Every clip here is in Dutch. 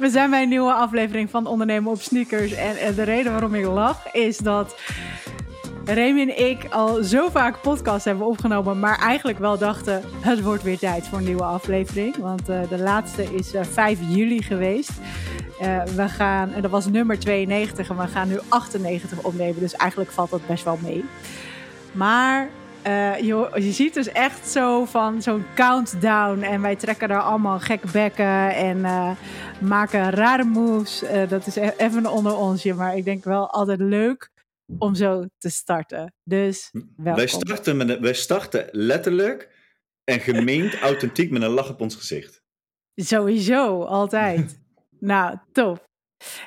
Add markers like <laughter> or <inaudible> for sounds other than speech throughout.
We zijn bij een nieuwe aflevering van Ondernemen op Sneakers. En, de reden waarom ik lach is dat Remy en ik al zo vaak podcasts hebben opgenomen, maar eigenlijk wel dachten: het wordt weer tijd voor een nieuwe aflevering. Want uh, de laatste is uh, eh, 5 juli geweest. We gaan, en dat was nummer 92, en we gaan nu 98 opnemen. Dus eigenlijk valt dat best wel mee. Maar uh, je, je, ziet dus echt zo van zo'n countdown. En wij trekken daar allemaal gekke bekken en uh, maken rare moves. Uh, dat is e-, even onder onsje, maar ik denk wel altijd leuk om zo te starten. Dus welkom. Wij starten, met, wij starten letterlijk en gemeend authentiek met een lach op ons gezicht. Sowieso, altijd. <laughs> nou, tof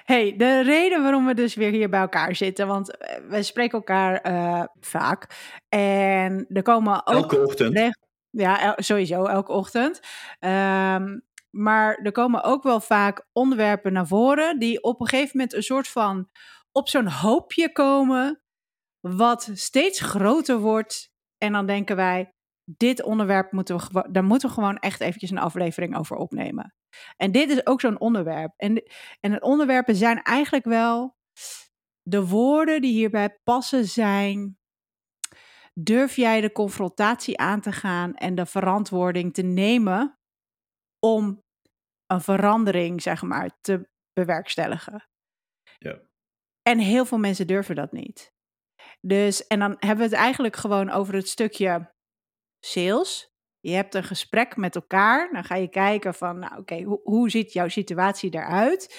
hey, de reden waarom we dus weer hier bij elkaar zitten, want eh, we spreken elkaar uh, vaak. En er komen ook. Elke ochtend. Ja, sowieso, elke ochtend. Um, maar er komen ook wel vaak onderwerpen naar voren die op een gegeven moment een soort van op zo'n hoopje komen, wat steeds groter wordt. En dan denken wij, dit onderwerp moeten we, daar moeten we gewoon echt eventjes een aflevering over opnemen. En dit is ook zo'n onderwerp. En, en het onderwerpen zijn eigenlijk wel de woorden die hierbij passen zijn. Durf jij de confrontatie aan te gaan en de verantwoording te nemen om een verandering, zeg maar, te bewerkstelligen? Ja. En heel veel mensen durven dat niet. Dus, en dan hebben we het eigenlijk gewoon over het stukje sales. Je hebt een gesprek met elkaar. Dan ga je kijken van, nou oké, hoe, hoe ziet jouw situatie eruit?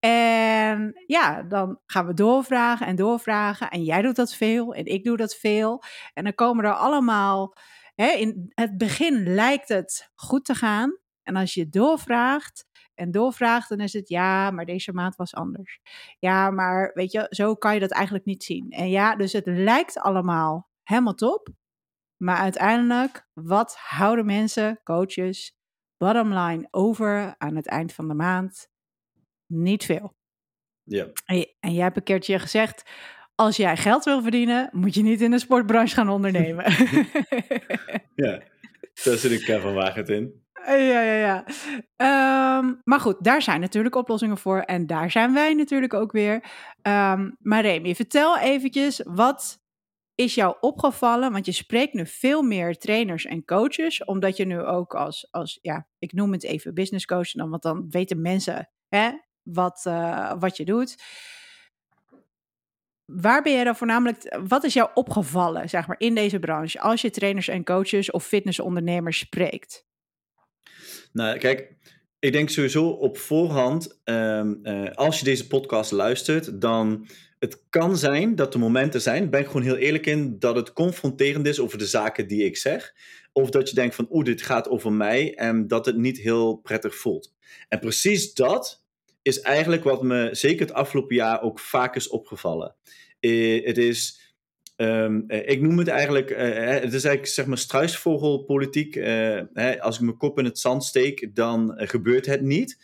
En ja, dan gaan we doorvragen en doorvragen. En jij doet dat veel en ik doe dat veel. En dan komen er allemaal. Hè, in het begin lijkt het goed te gaan. En als je doorvraagt en doorvraagt, dan is het ja, maar deze maand was anders. Ja, maar weet je, zo kan je dat eigenlijk niet zien. En ja, dus het lijkt allemaal helemaal top. Maar uiteindelijk, wat houden mensen, coaches, bottom line over aan het eind van de maand? Niet veel. Ja. En, en jij hebt een keertje gezegd, als jij geld wil verdienen, moet je niet in de sportbranche gaan ondernemen. <laughs> ja, daar zit ik Kevin Wagert in. Ja, ja, ja. Um, maar goed, daar zijn natuurlijk oplossingen voor. En daar zijn wij natuurlijk ook weer. Um, maar Remy, vertel eventjes, wat is jou opgevallen? Want je spreekt nu veel meer trainers en coaches, omdat je nu ook als, als ja, ik noem het even business coach, dan, want dan weten mensen hè, wat, uh, wat je doet. Waar ben jij dan voornamelijk, wat is jou opgevallen, zeg maar, in deze branche, als je trainers en coaches of fitnessondernemers spreekt? Nou, kijk, ik denk sowieso op voorhand, um, uh, als je deze podcast luistert, dan het kan zijn dat er momenten zijn, ben ik gewoon heel eerlijk in, dat het confronterend is over de zaken die ik zeg. Of dat je denkt van, oeh, dit gaat over mij en dat het niet heel prettig voelt. En precies dat is eigenlijk wat me zeker het afgelopen jaar ook vaak is opgevallen. Eh, het is, um, ik noem het eigenlijk, uh, het is eigenlijk zeg maar struisvogelpolitiek. Hè, als ik mijn kop in het zand steek, dan gebeurt het niet.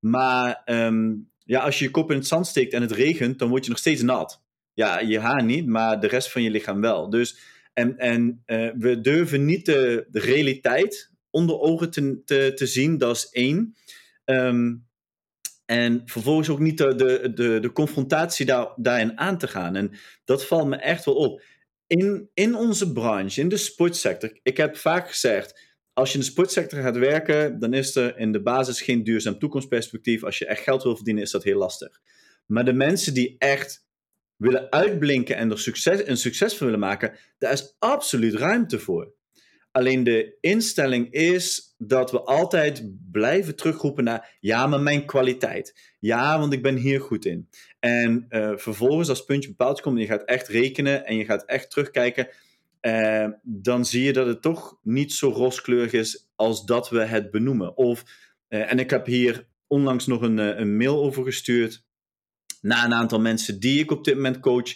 Maar um, ja, als je je kop in het zand steekt en het regent, dan word je nog steeds nat. Ja, je haar niet, maar de rest van je lichaam wel. Dus, en en uh, we durven niet de, de, realiteit onder ogen te, te, te zien, dat is één. Um, en vervolgens ook niet de, de, de, de confrontatie daar, daarin aan te gaan. En dat valt me echt wel op. In, in onze branche, in de sportsector, ik heb vaak gezegd, als je in de sportsector gaat werken, dan is er in de basis geen duurzaam toekomstperspectief. Als je echt geld wil verdienen, is dat heel lastig. Maar de mensen die echt willen uitblinken en er succes, een succes van willen maken, daar is absoluut ruimte voor. Alleen de instelling is dat we altijd blijven terugroepen naar ja, maar mijn kwaliteit. Ja, want ik ben hier goed in. En uh, vervolgens, als puntje bepaald komt je gaat echt rekenen en je gaat echt terugkijken, uh, dan zie je dat het toch niet zo rooskleurig is als dat we het benoemen. Of, uh, en ik heb hier onlangs nog een, eh, een mail over gestuurd naar een aantal mensen die ik op dit moment coach.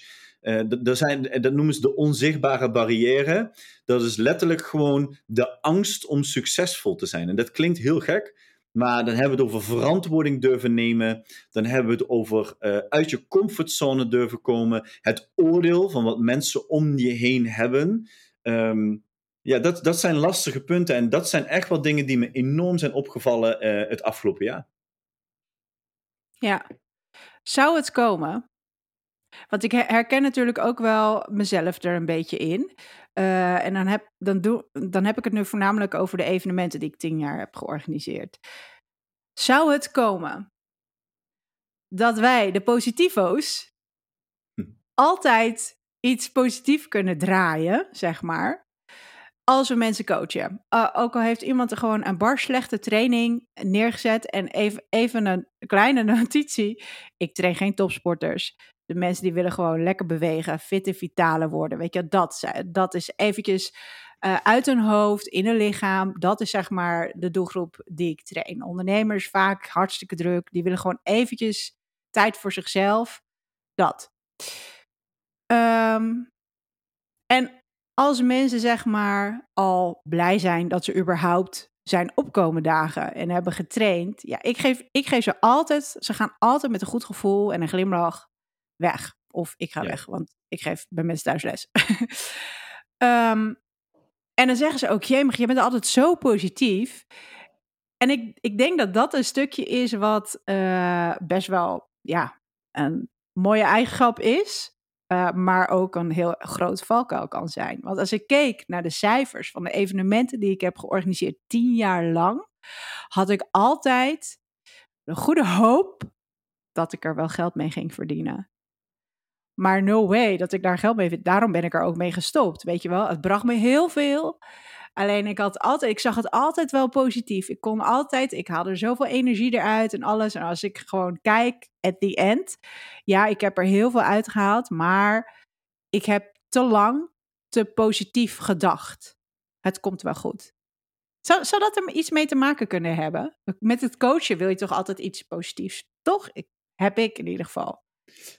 dat, zijn, dat noemen ze de onzichtbare barrière. Dat is letterlijk gewoon de angst om succesvol te zijn. En dat klinkt heel gek, maar dan hebben we het over verantwoording durven nemen. Dan hebben we het over uh, uit je comfortzone durven komen. Het oordeel van wat mensen om je heen hebben. Um, ja, dat, dat zijn lastige punten. En dat zijn echt wel dingen die me enorm zijn opgevallen uh, het afgelopen jaar. Ja. Zou het komen? Want ik herken natuurlijk ook wel mezelf er een beetje in. Uh, en dan heb, dan, doe, dan heb ik het nu voornamelijk over de evenementen die ik tien jaar heb georganiseerd. Zou het komen dat wij, de positivo's, hm. altijd iets positief kunnen draaien, zeg maar, als we mensen coachen. Uh, ook al heeft iemand er gewoon een bar slechte training neergezet en even, even een kleine <laughs> notitie. Ik train geen topsporters. De mensen die willen gewoon lekker bewegen, fitte, vitale worden. Weet je, dat, dat is eventjes uh, uit hun hoofd, in hun lichaam. Dat is zeg maar de doelgroep die ik train. Ondernemers vaak hartstikke druk. Die willen gewoon eventjes tijd voor zichzelf. Dat. Um, en als mensen zeg maar al blij zijn dat ze überhaupt zijn opkomen dagen en hebben getraind. Ja, ik geef, ik geef ze altijd, ze gaan altijd met een goed gevoel en een glimlach weg. Of ik ga weg, want ik geef bij mensen thuis les. um, <laughs> en dan zeggen ze ook, jemig, je bent altijd zo positief. En ik, ik denk dat dat een stukje is wat uh, best wel ja, een mooie eigenschap is. Uh, maar ook een heel groot valkuil kan zijn. Want als ik keek naar de cijfers van de evenementen die ik heb georganiseerd tien jaar lang, had ik altijd de goede hoop dat ik er wel geld mee ging verdienen. Maar no way dat ik daar geld mee. Daarom ben ik er ook mee gestopt. Weet je wel, het bracht me heel veel. Alleen ik had altijd, ik zag het altijd wel positief. Ik kon altijd, ik haalde zoveel energie eruit en alles. En als ik gewoon kijk at the end, ja, ik heb er heel veel uitgehaald, maar ik heb te lang te positief gedacht. Het komt wel goed. Zou, zou dat er iets mee te maken kunnen hebben? Met het coachen wil je toch altijd iets positiefs, toch? Ik, heb ik in ieder geval.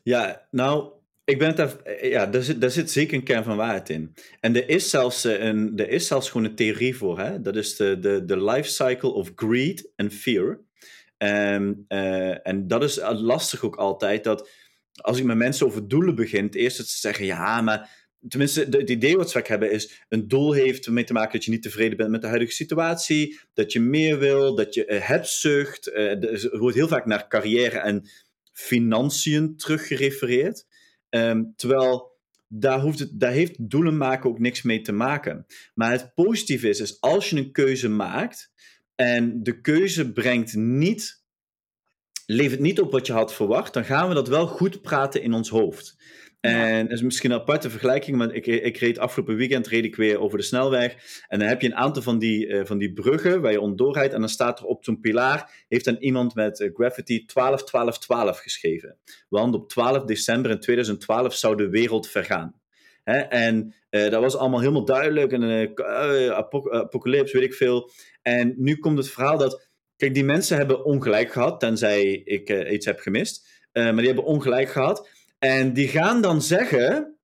Ja, nou, ik ben het eh, ja, daar zit, daar zit zeker een kern van waarheid in. En er is zelfs, eh, een, er is zelfs gewoon een theorie voor. Hè? Dat is de, de, de life cycle of greed and fear. Um, en dat is lastig ook altijd. Dat als ik met mensen over doelen begin, eerst dat ze zeggen: ja, maar. Tenminste, het idee wat ze vaak hebben is: een doel heeft ermee te maken dat je niet tevreden bent met de huidige situatie, dat je meer wil, dat je uh, hebzucht. Uh, er wordt heel vaak naar carrière en financiën teruggerefereerd. Um, terwijl daar, hoeft het, daar heeft doelen maken ook niks mee te maken. Maar het positieve is, is als je een keuze maakt en de keuze brengt niet, levert niet op wat je had verwacht, dan gaan we dat wel goed praten in ons hoofd. En dat is misschien een aparte vergelijking, maar ik, ik reed afgelopen weekend reed ik weer over de snelweg. En dan heb je een aantal van die, uh, van die bruggen waar je onderdoor rijdt. En dan staat er op zo'n pilaar, heeft dan iemand met uh, graffiti 12, 12, 12 geschreven. Want op 12 december in 2012 zou de wereld vergaan. Hè? En uh, dat was allemaal helemaal duidelijk. En apok apocalypse, weet ik veel. En nu komt het verhaal dat, kijk, die mensen hebben ongelijk gehad, tenzij ik iets heb gemist. maar die hebben ongelijk gehad. En die gaan dan zeggen,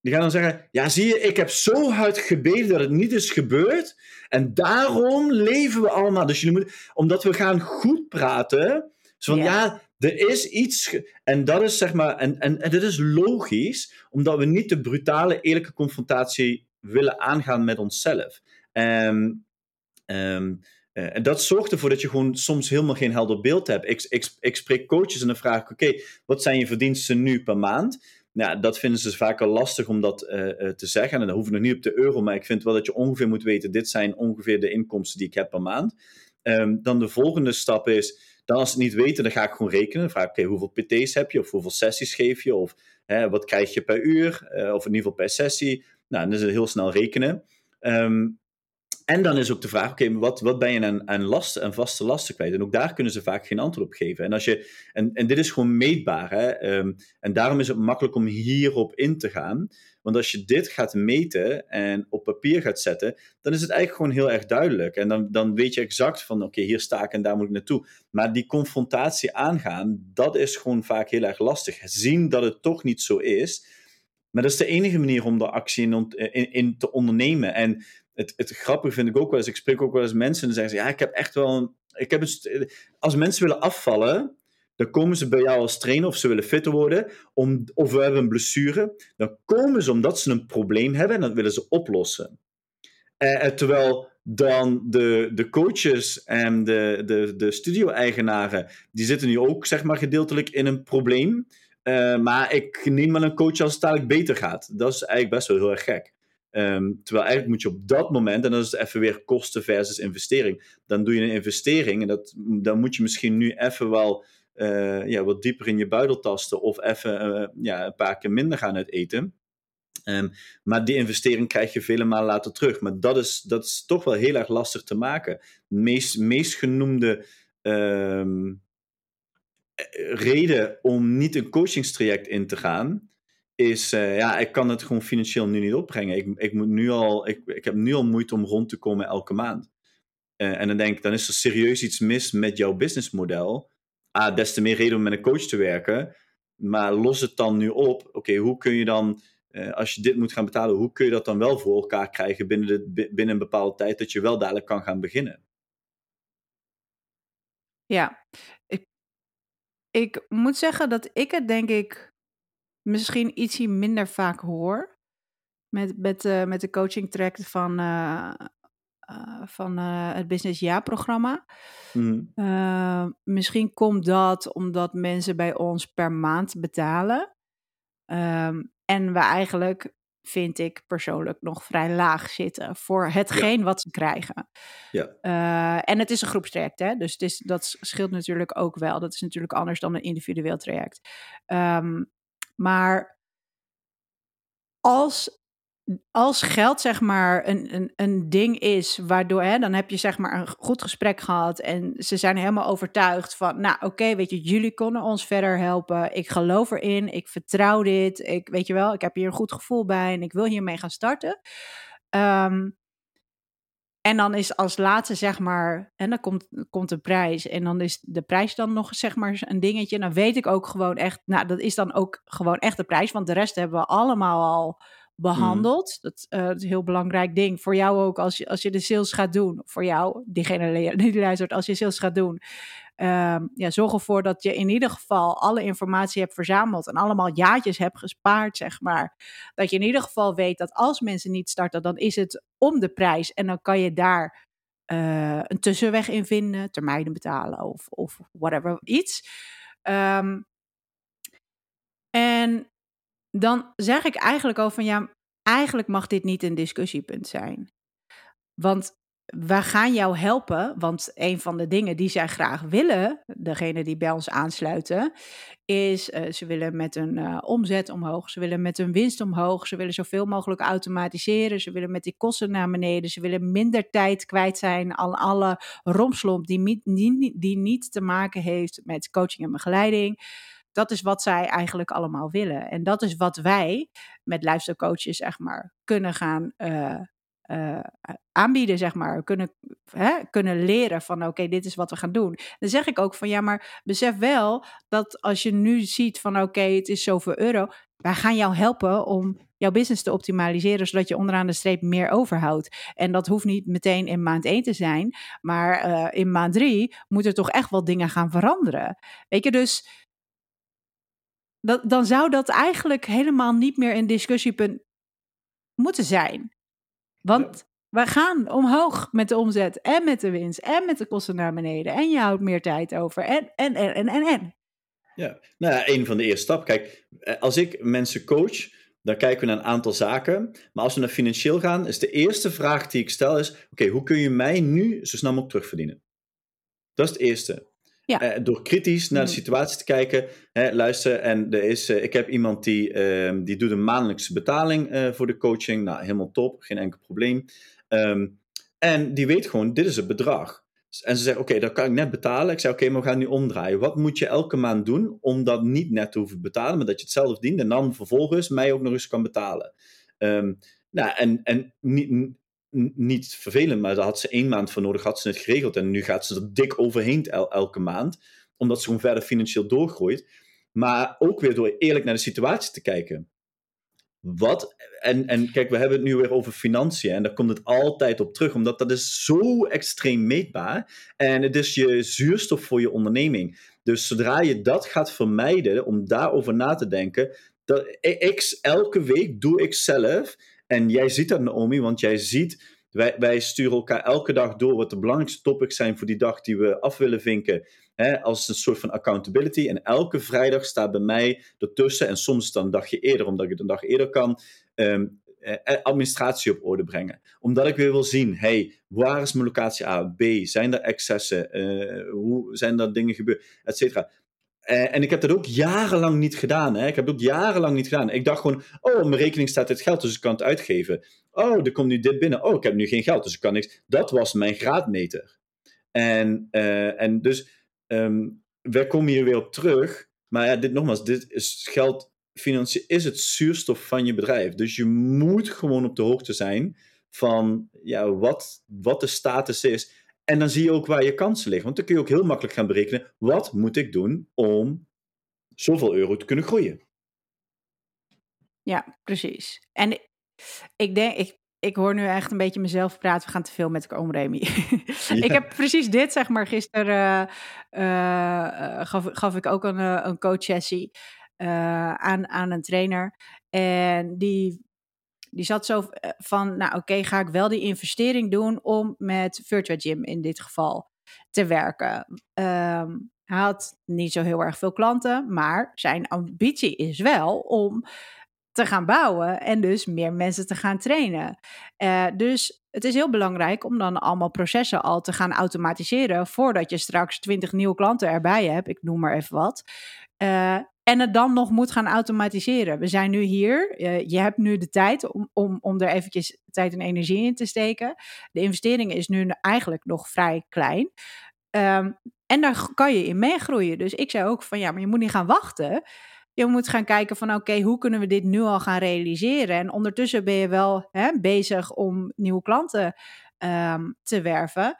die gaan dan zeggen, ja zie je, ik heb zo hard gebeden dat het niet is gebeurd. En daarom leven we allemaal. Dus jullie moeten, omdat we gaan goed praten. Zo van, ja. er is iets. En dat is zeg maar, en, en, en dit is logisch, omdat we niet de brutale, eerlijke confrontatie willen aangaan met onszelf. Um, uh, en dat zorgt ervoor dat je gewoon soms helemaal geen helder beeld hebt. Ik, ik, ik spreek coaches en dan vraag ik: Oké, wat zijn je verdiensten nu per maand? Nou, dat vinden ze vaak al lastig om dat uh, uh, te zeggen. En dan hoeven we nog niet op de euro, maar ik vind wel dat je ongeveer moet weten: dit zijn ongeveer de inkomsten die ik heb per maand. Um, dan de volgende stap is: dan als ze het niet weten, dan ga ik gewoon rekenen. Dan vraag ik: Oké, hoeveel PT's heb je? Of hoeveel sessies geef je? Of hè, wat krijg je per uur? of in ieder geval per sessie. Nou, dan is het heel snel rekenen. Um, en dan is ook de vraag, oké, wat, wat ben je aan, aan lasten en vaste lasten kwijt? En ook daar kunnen ze vaak geen antwoord op geven. En, als je, en, en dit is gewoon meetbaar. Hè? Um, en daarom is het makkelijk om hierop in te gaan. Want als je dit gaat meten en op papier gaat zetten, dan is het eigenlijk gewoon heel erg duidelijk. En dan, dan weet je exact van, oké, hier sta ik en daar moet ik naartoe. Maar die confrontatie aangaan, dat is gewoon vaak heel erg lastig. Zien dat het toch niet zo is. Maar dat is de enige manier om de actie in, in te ondernemen. En het, het grappige vind ik ook wel eens, ik spreek ook wel eens mensen en dan zeggen ze, ja, ik heb echt wel een, ik heb een, als mensen willen afvallen, dan komen ze bij jou als trainer of ze willen fitter worden, of we hebben een blessure, dan komen ze omdat ze een probleem hebben en dat willen ze oplossen. Eh, eh terwijl dan de, de coaches en de, de, de studio-eigenaren, die zitten nu ook zeg maar gedeeltelijk in een probleem. Uh, maar ik neem wel een coach als het dadelijk beter gaat. Dat is eigenlijk best wel heel erg gek. Um, terwijl eigenlijk moet je op dat moment, en dat is even weer kosten versus investering, dan doe je een investering en dat, dan moet je misschien nu even wel uh, ja, wat dieper in je buidel tasten of even uh, ja, een paar keer minder gaan uit eten. Um, maar die investering krijg je vele malen later terug. Maar dat is, dat is toch wel heel erg lastig te maken. Meest, meest genoemde um, reden om niet een coachingstraject in te gaan, is, uh, ja, ik kan het gewoon financieel nu niet opbrengen. Ik, ik, moet nu al, ik, ik heb nu al moeite om rond te komen elke maand. Uh, en dan denk ik, dan is er serieus iets mis met jouw businessmodel. Ah, des te meer reden om met een coach te werken. Maar los het dan nu op. Oké, hoe kun je dan uh, als je dit moet gaan betalen, hoe kun je dat dan wel voor elkaar krijgen binnen, de, binnen een bepaalde tijd, dat je wel dadelijk kan gaan beginnen? Ja, ik, ik moet zeggen dat ik het denk ik misschien ietsje minder vaak hoor. Met, met, uh, met de coaching track van, uh, uh, van het Business Ja-programma. Mm. misschien komt dat omdat mensen bij ons per maand betalen. Um, en we eigenlijk, vind ik persoonlijk, nog vrij laag zitten voor hetgeen ja. wat ze krijgen. Ja. En het is een groepstraject, hè? dus het is, dat scheelt natuurlijk ook wel. Dat is natuurlijk anders dan een individueel traject. Um, maar als als geld zeg maar een, een, een ding is, waardoor hè, dan heb je zeg maar een goed gesprek gehad en ze zijn helemaal overtuigd van, nou oké, weet je, jullie konden ons verder helpen, ik geloof erin, ik vertrouw dit, ik weet je wel, ik heb hier een goed gevoel bij en ik wil hiermee gaan starten. Um, en dan is als laatste zeg maar, en dan komt, komt de prijs. En dan is de prijs dan nog zeg maar een dingetje. Dan weet ik ook gewoon echt, nou dat is dan ook gewoon echt de prijs. Want de rest hebben we allemaal al behandeld. Mm. Dat, uh, is een heel belangrijk ding. Voor jou ook als je, als je de sales gaat doen. Voor jou, diegene die luistert, als je sales gaat doen. Um, ja, zorg ervoor dat je in ieder geval alle informatie hebt verzameld. En allemaal jaartjes hebt gespaard, zeg maar. Dat je in ieder geval weet dat als mensen niet starten, dan is het om de prijs. En dan kan je daar uh, een tussenweg in vinden. Termijnen betalen of, of whatever, iets. Um, en dan zeg ik eigenlijk al van ja, eigenlijk mag dit niet een discussiepunt zijn. Want we gaan jou helpen, want een van de dingen die zij graag willen, degene die bij ons aansluiten, is uh, ze willen met hun uh, omzet omhoog, ze willen met hun winst omhoog, ze willen zoveel mogelijk automatiseren, ze willen met die kosten naar beneden, ze willen minder tijd kwijt zijn aan alle romslomp die, die, die niet te maken heeft met coaching en begeleiding. Dat is wat zij eigenlijk allemaal willen. En dat is wat wij met luistercoaches, zeg maar, kunnen gaan uh, uh, aanbieden, zeg maar. Kunnen, hè, kunnen leren van, oké, dit is wat we gaan doen. Dan zeg ik ook van, ja, maar besef wel dat als je nu ziet van, oké, het is zoveel euro. Wij gaan jou helpen om jouw business te optimaliseren, zodat je onderaan de streep meer overhoudt. En dat hoeft niet meteen in maand 1 te zijn, maar uh, in maand 3 moeten toch echt wel dingen gaan veranderen. Weet je, dus dat, dan zou dat eigenlijk helemaal niet meer een discussiepunt moeten zijn. Want we gaan omhoog met de omzet en met de winst en met de kosten naar beneden. En je houdt meer tijd over. En, en, en, en, en. Ja, nou ja, een van de eerste stappen. Kijk, eh, als ik mensen coach, dan kijken we naar een aantal zaken. Maar als we naar financieel gaan, is de eerste vraag die ik stel is... Oké, hoe kun je mij nu zo snel mogelijk terugverdienen? Dat is het eerste. Ja. Uh, door kritisch naar de situatie te kijken. Hè, luister, en er is, uh, ik heb iemand die, uh, die doet een maandelijkse betaling eh, voor de coaching. Nou, helemaal top, geen enkel probleem. Um, en die weet gewoon, dit is het bedrag. En ze zegt, oké, okay, dat kan ik net betalen. Ik zei, oké, okay, maar we gaan nu omdraaien. Wat moet je elke maand doen om dat niet net te hoeven betalen, maar dat je het zelf dient en dan vervolgens mij ook nog eens kan betalen? Um, nou, en, en niet, niet vervelend, maar daar had ze één maand voor nodig, had ze het geregeld. En nu gaat ze er dik overheen elke maand, omdat ze gewoon verder financieel doorgroeit. Maar ook weer door eerlijk naar de situatie te kijken. Wat, en, en kijk, we hebben het nu weer over financiën en daar komt het altijd op terug, omdat dat is zo extreem meetbaar en het is je zuurstof voor je onderneming. Dus zodra je dat gaat vermijden om daarover na te denken, dat ik elke week doe ik zelf en jij ziet dat, Naomi, want jij ziet Wij, wij sturen elkaar elke dag door wat de belangrijkste topics zijn voor die dag die we af willen vinken. Hè, als een soort van accountability. En elke vrijdag staat bij mij ertussen, en soms dan een dagje eerder, omdat ik het een dag eerder kan, ehm, eh, administratie op orde brengen. Omdat ik weer wil zien, hey, waar is mijn locatie A, B? Zijn er excessen? Uh, hoe zijn er dingen gebeurd? Et cetera. Uh, en ik heb dat ook jarenlang niet gedaan. Hè? Ik heb het ook jarenlang niet gedaan. Ik dacht gewoon, oh, op mijn rekening staat dit geld, dus ik kan het uitgeven. Oh, er komt nu dit binnen. Oh, ik heb nu geen geld, dus ik kan niks. Dat was mijn graadmeter. En, uh, en dus, um, wij komen hier weer op terug. Maar ja, dit nogmaals, dit is geld is het zuurstof van je bedrijf. Dus je moet gewoon op de hoogte zijn van ja, wat, wat de status is. En dan zie je ook waar je kansen liggen. Want dan kun je ook heel makkelijk gaan berekenen: wat moet ik doen om zoveel euro te kunnen groeien? Ja, precies. En ik denk, ik, ik hoor nu echt een beetje mezelf praten. We gaan te veel met oom Remy. <laughs> ik heb precies dit, zeg maar, gisteren uh, uh, gaf, gaf ik ook een, een coach sessie. Eh, aan, aan een trainer. En die, die zat zo eh, van, nou oké, ga ik wel die investering doen om met Virtua Gym in dit geval te werken. Um, hij had niet zo heel erg veel klanten, maar zijn ambitie is wel om te gaan bouwen en dus meer mensen te gaan trainen. Uh, dus het is heel belangrijk om dan allemaal processen al te gaan automatiseren voordat je straks 20 nieuwe klanten erbij hebt. Ik noem maar even wat. Uh, en het dan nog moet gaan automatiseren. We zijn nu hier. Je hebt nu de tijd om, om, om er eventjes tijd en energie in te steken. De investering is nu eigenlijk nog vrij klein. Um, en daar kan je in meegroeien. Dus ik zei ook van ja, maar je moet niet gaan wachten. Je moet gaan kijken van oké, hoe kunnen we dit nu al gaan realiseren? En ondertussen ben je wel hè, bezig om nieuwe klanten um, te werven.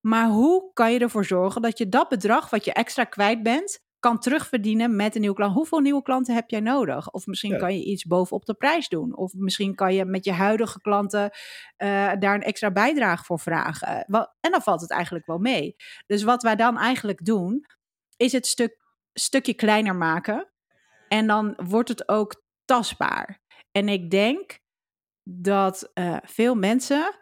Maar hoe kan je ervoor zorgen dat je dat bedrag wat je extra kwijt bent, kan terugverdienen met een nieuwe klant. Hoeveel nieuwe klanten heb jij nodig? Of misschien kan je iets bovenop de prijs doen. Of misschien kan je met je huidige klanten uh, daar een extra bijdrage voor vragen. En dan valt het eigenlijk wel mee. Dus wat wij dan eigenlijk doen, is het stuk, stukje kleiner maken. En dan wordt het ook tastbaar. En ik denk dat uh, veel mensen.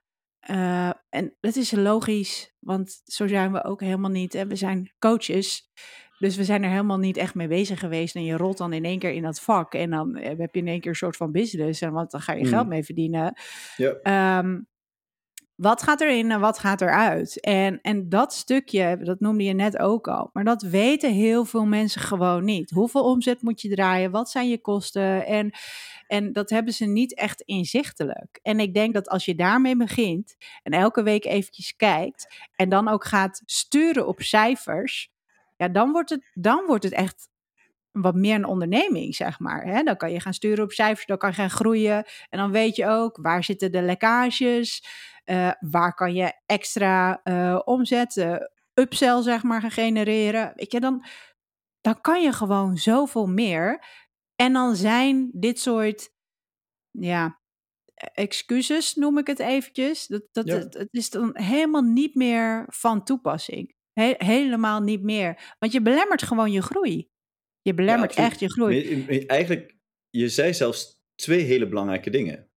Uh, en dat is logisch, want zo zijn we ook helemaal niet. En we zijn coaches. Dus we zijn er helemaal niet echt mee bezig geweest. En je rolt dan in één keer in dat vak. En dan eh, heb je in één keer een soort van business. En want dan ga je geld mm. mee verdienen. Ja. Um, wat gaat erin en wat gaat eruit? En, en dat stukje, dat noemde je net ook al. Maar dat weten heel veel mensen gewoon niet. Hoeveel omzet moet je draaien? Wat zijn je kosten? En, en dat hebben ze niet echt inzichtelijk. En ik denk dat als je daarmee begint en elke week eventjes kijkt en dan ook gaat sturen op cijfers, ja, dan wordt het, dan wordt het echt wat meer een onderneming, zeg maar. Hè? Dan kan je gaan sturen op cijfers, dan kan je gaan groeien. En dan weet je ook waar zitten de lekkages, uh, waar kan je extra uh, omzet, uh, upsell, zeg maar, gaan genereren. Weet je, dan, dan kan je gewoon zoveel meer. En dan zijn dit soort, ja, excuses noem ik het eventjes. Dat, dat, ja. het, het is dan helemaal niet meer van toepassing helemaal niet meer. Want je belemmert gewoon je groei. Je belemmert ja, echt je groei. Eigenlijk, je zei zelfs twee hele belangrijke dingen.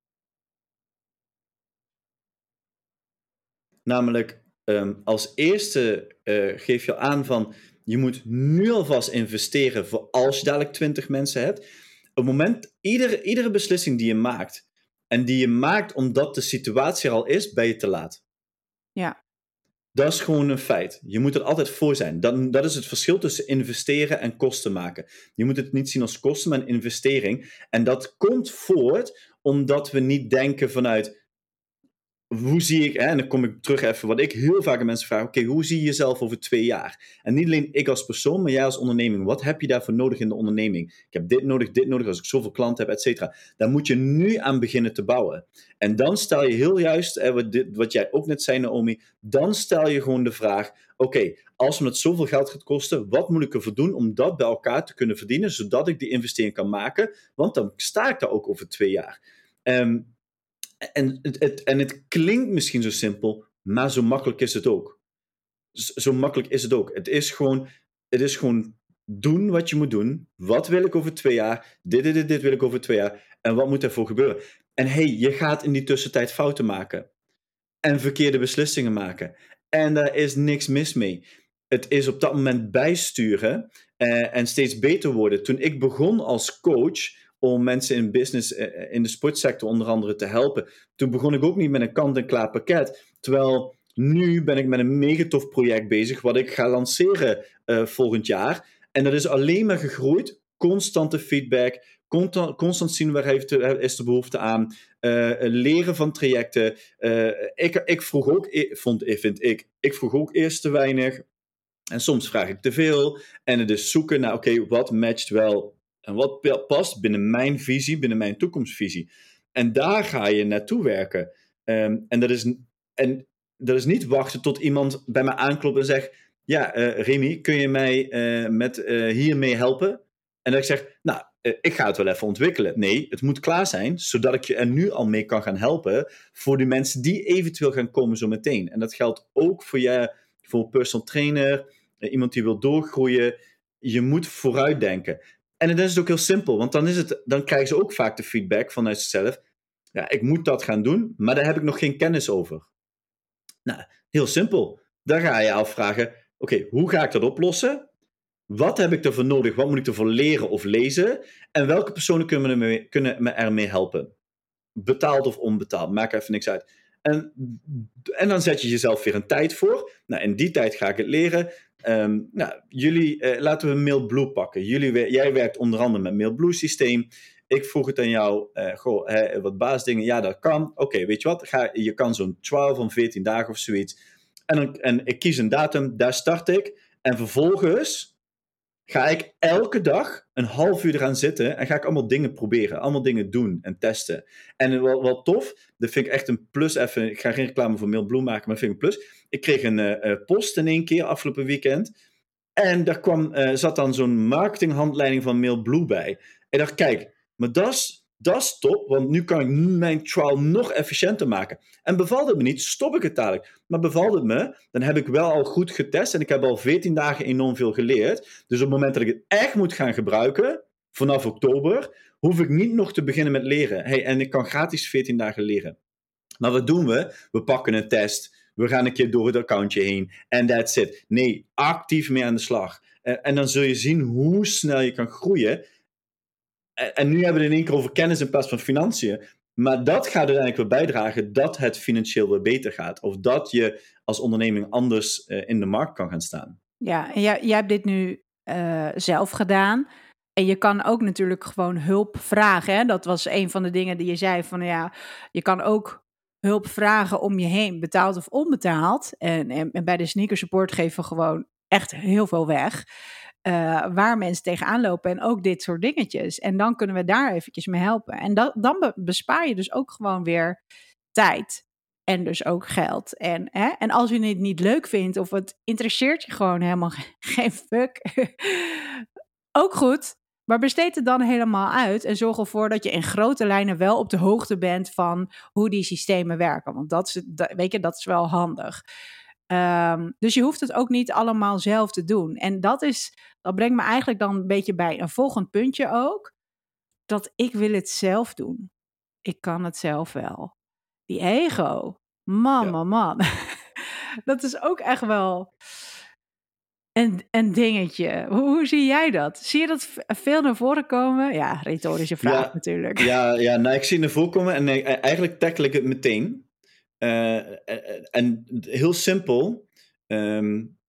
Namelijk, um, als eerste uh, geef je aan van je moet nu alvast investeren voor als je dadelijk 20 mensen hebt. Op het moment, iedere, iedere beslissing die je maakt en die je maakt omdat de situatie er al is, ben je te laat. Ja. Dat is gewoon een feit. Je moet er altijd voor zijn. Dat, dat is het verschil tussen investeren en kosten maken. Je moet het niet zien als kosten, maar een investering. En dat komt voort omdat we niet denken vanuit hoe zie ik, hè, en dan kom ik terug even, wat ik heel vaak aan mensen vraag, oké, hoe zie je jezelf over twee jaar? En niet alleen ik als persoon, maar jij als onderneming. Wat heb je daarvoor nodig in de onderneming? Ik heb dit nodig, dit nodig, als ik zoveel klanten heb, et cetera. Daar moet je nu aan beginnen te bouwen. En dan stel je heel juist, wat, wat jij ook net zei Naomi, dan stel je gewoon de vraag, oké, als het zoveel geld gaat kosten, wat moet ik ervoor doen om dat bij elkaar te kunnen verdienen, zodat ik die investering kan maken? Want dan sta ik daar ook over twee jaar. Um, en het, en het klinkt misschien zo simpel, maar zo makkelijk is het ook. Zo makkelijk is het ook. Het is gewoon, het is gewoon doen wat je moet doen. Wat wil ik over twee jaar? Dit, dit, dit, wil ik over twee jaar. En wat moet ervoor gebeuren? En hey, je gaat in die tussentijd fouten maken. en verkeerde beslissingen maken. En daar is niks mis mee. Het is op dat moment bijsturen uh, en steeds beter worden. Toen ik begon als coach om mensen in business, uh, in de sportsector onder andere te helpen, toen begon ik ook niet met een kant-en-klaar pakket. Terwijl nu ben ik met een mega tof project bezig, wat ik ga lanceren uh, volgend jaar. En dat is alleen maar gegroeid. Constante feedback, constant, constant zien waar heeft is de behoefte aan. Leren van trajecten. Ik, ik vroeg ook, ik, vond, vind ik, ik vroeg ook eerst te weinig. En soms vraag ik te veel. En het is zoeken naar, oké, wat matcht wel en wat past binnen mijn visie, binnen mijn toekomstvisie. En daar ga je naartoe werken. Um, en, dat is, en dat is niet wachten tot iemand bij mij aanklopt en zegt: Ja, uh, Remy, kun je mij uh, met uh, hiermee helpen? En dat ik zeg: Nou, ik ga het wel even ontwikkelen. Nee, het moet klaar zijn, zodat ik je er nu al mee kan gaan helpen voor die mensen die eventueel gaan komen zo meteen. En dat geldt ook voor je, voor personal trainer, iemand die wil doorgroeien. Je moet vooruitdenken. En dan is het ook heel simpel, want dan, is het, dan krijgen ze ook vaak de feedback vanuit zichzelf. Ja, ik moet dat gaan doen, maar daar heb ik nog geen kennis over. Nou, heel simpel. Dan ga je afvragen: oké, hoe ga ik dat oplossen? Wat heb ik ervoor nodig? Wat moet ik ervoor leren of lezen? En welke personen kunnen me, kunnen me ermee helpen? Betaald of onbetaald, maakt even niks uit. En, en dan zet je jezelf weer een tijd voor. Nou, in die tijd ga ik het leren. Um, nou, jullie, uh, laten we MailBlue pakken. Jullie, jij werkt onder andere met MailBlue systeem. Ik vroeg het aan jou, uh, goh, hè, wat baasdingen, ja dat kan. Oké, weet je wat, Ga, je kan zo'n 12 of 14 dagen of zoiets. En, dan, en ik kies een datum, daar start ik. En vervolgens ga ik elke dag een half uur eraan zitten en ga ik allemaal dingen proberen, allemaal dingen doen en testen. En wat, wat tof, dat vind ik echt een plus even, ik ga geen reclame voor MailBlue maken, maar vind ik een plus. Ik kreeg een uh, post in één keer afgelopen weekend en daar kwam, uh, zat dan zo'n marketinghandleiding van MailBlue bij. En ik dacht, kijk, maar dat is dat is top, want nu kan ik mijn trial nog efficiënter maken. En bevalt het me niet, stop ik het dadelijk. Maar bevalt het me, dan heb ik wel al goed getest en ik heb al 14 dagen enorm veel geleerd. Dus op het moment dat ik het echt moet gaan gebruiken, vanaf oktober, hoef ik niet nog te beginnen met leren. Hey, en ik kan gratis 14 dagen leren. Maar wat doen we? We pakken een test. We gaan een keer door het accountje heen. En that's it. Nee, actief mee aan de slag. En dan zul je zien hoe snel je kan groeien en nu hebben we het in één keer over kennis in plaats van financiën. Maar dat gaat uiteindelijk weer bijdragen dat het financieel weer beter gaat. Of dat je als onderneming anders uh, in de markt kan gaan staan. Ja, en jij, jij hebt dit nu uh, zelf gedaan. En je kan ook natuurlijk gewoon hulp vragen. Hè? Dat was een van de dingen die je zei van ja, je kan ook hulp vragen om je heen, betaald of onbetaald. En, en, en bij de sneaker support geven we gewoon echt heel veel weg. Uh, waar mensen tegenaan lopen en ook dit soort dingetjes. En dan kunnen we daar eventjes mee helpen. En dat, dan bespaar je dus ook gewoon weer tijd. En dus ook geld. En, hè, en als je het niet leuk vindt of het interesseert je gewoon helemaal <laughs> geen fuck. ook goed. Maar besteed het dan helemaal uit en zorg ervoor dat je in grote lijnen wel op de hoogte bent van hoe die systemen werken. Want dat is, weet je, dat is wel handig. Um, dus je hoeft het ook niet allemaal zelf te doen. En dat, is, dat brengt me eigenlijk dan een beetje bij een volgend puntje ook. Dat ik wil het zelf doen. Ik kan het zelf wel. Die ego. Man, ja. man, man. <laughs> dat is ook echt wel een, een dingetje. Hoe, hoe, zie jij dat? Zie je dat veel naar voren komen? Ja, retorische vraag ja, natuurlijk. Ja, <laughs> ja nou, ik zie het naar voren komen en nee, eigenlijk tackle ik het meteen. Uh, en heel simpel, um,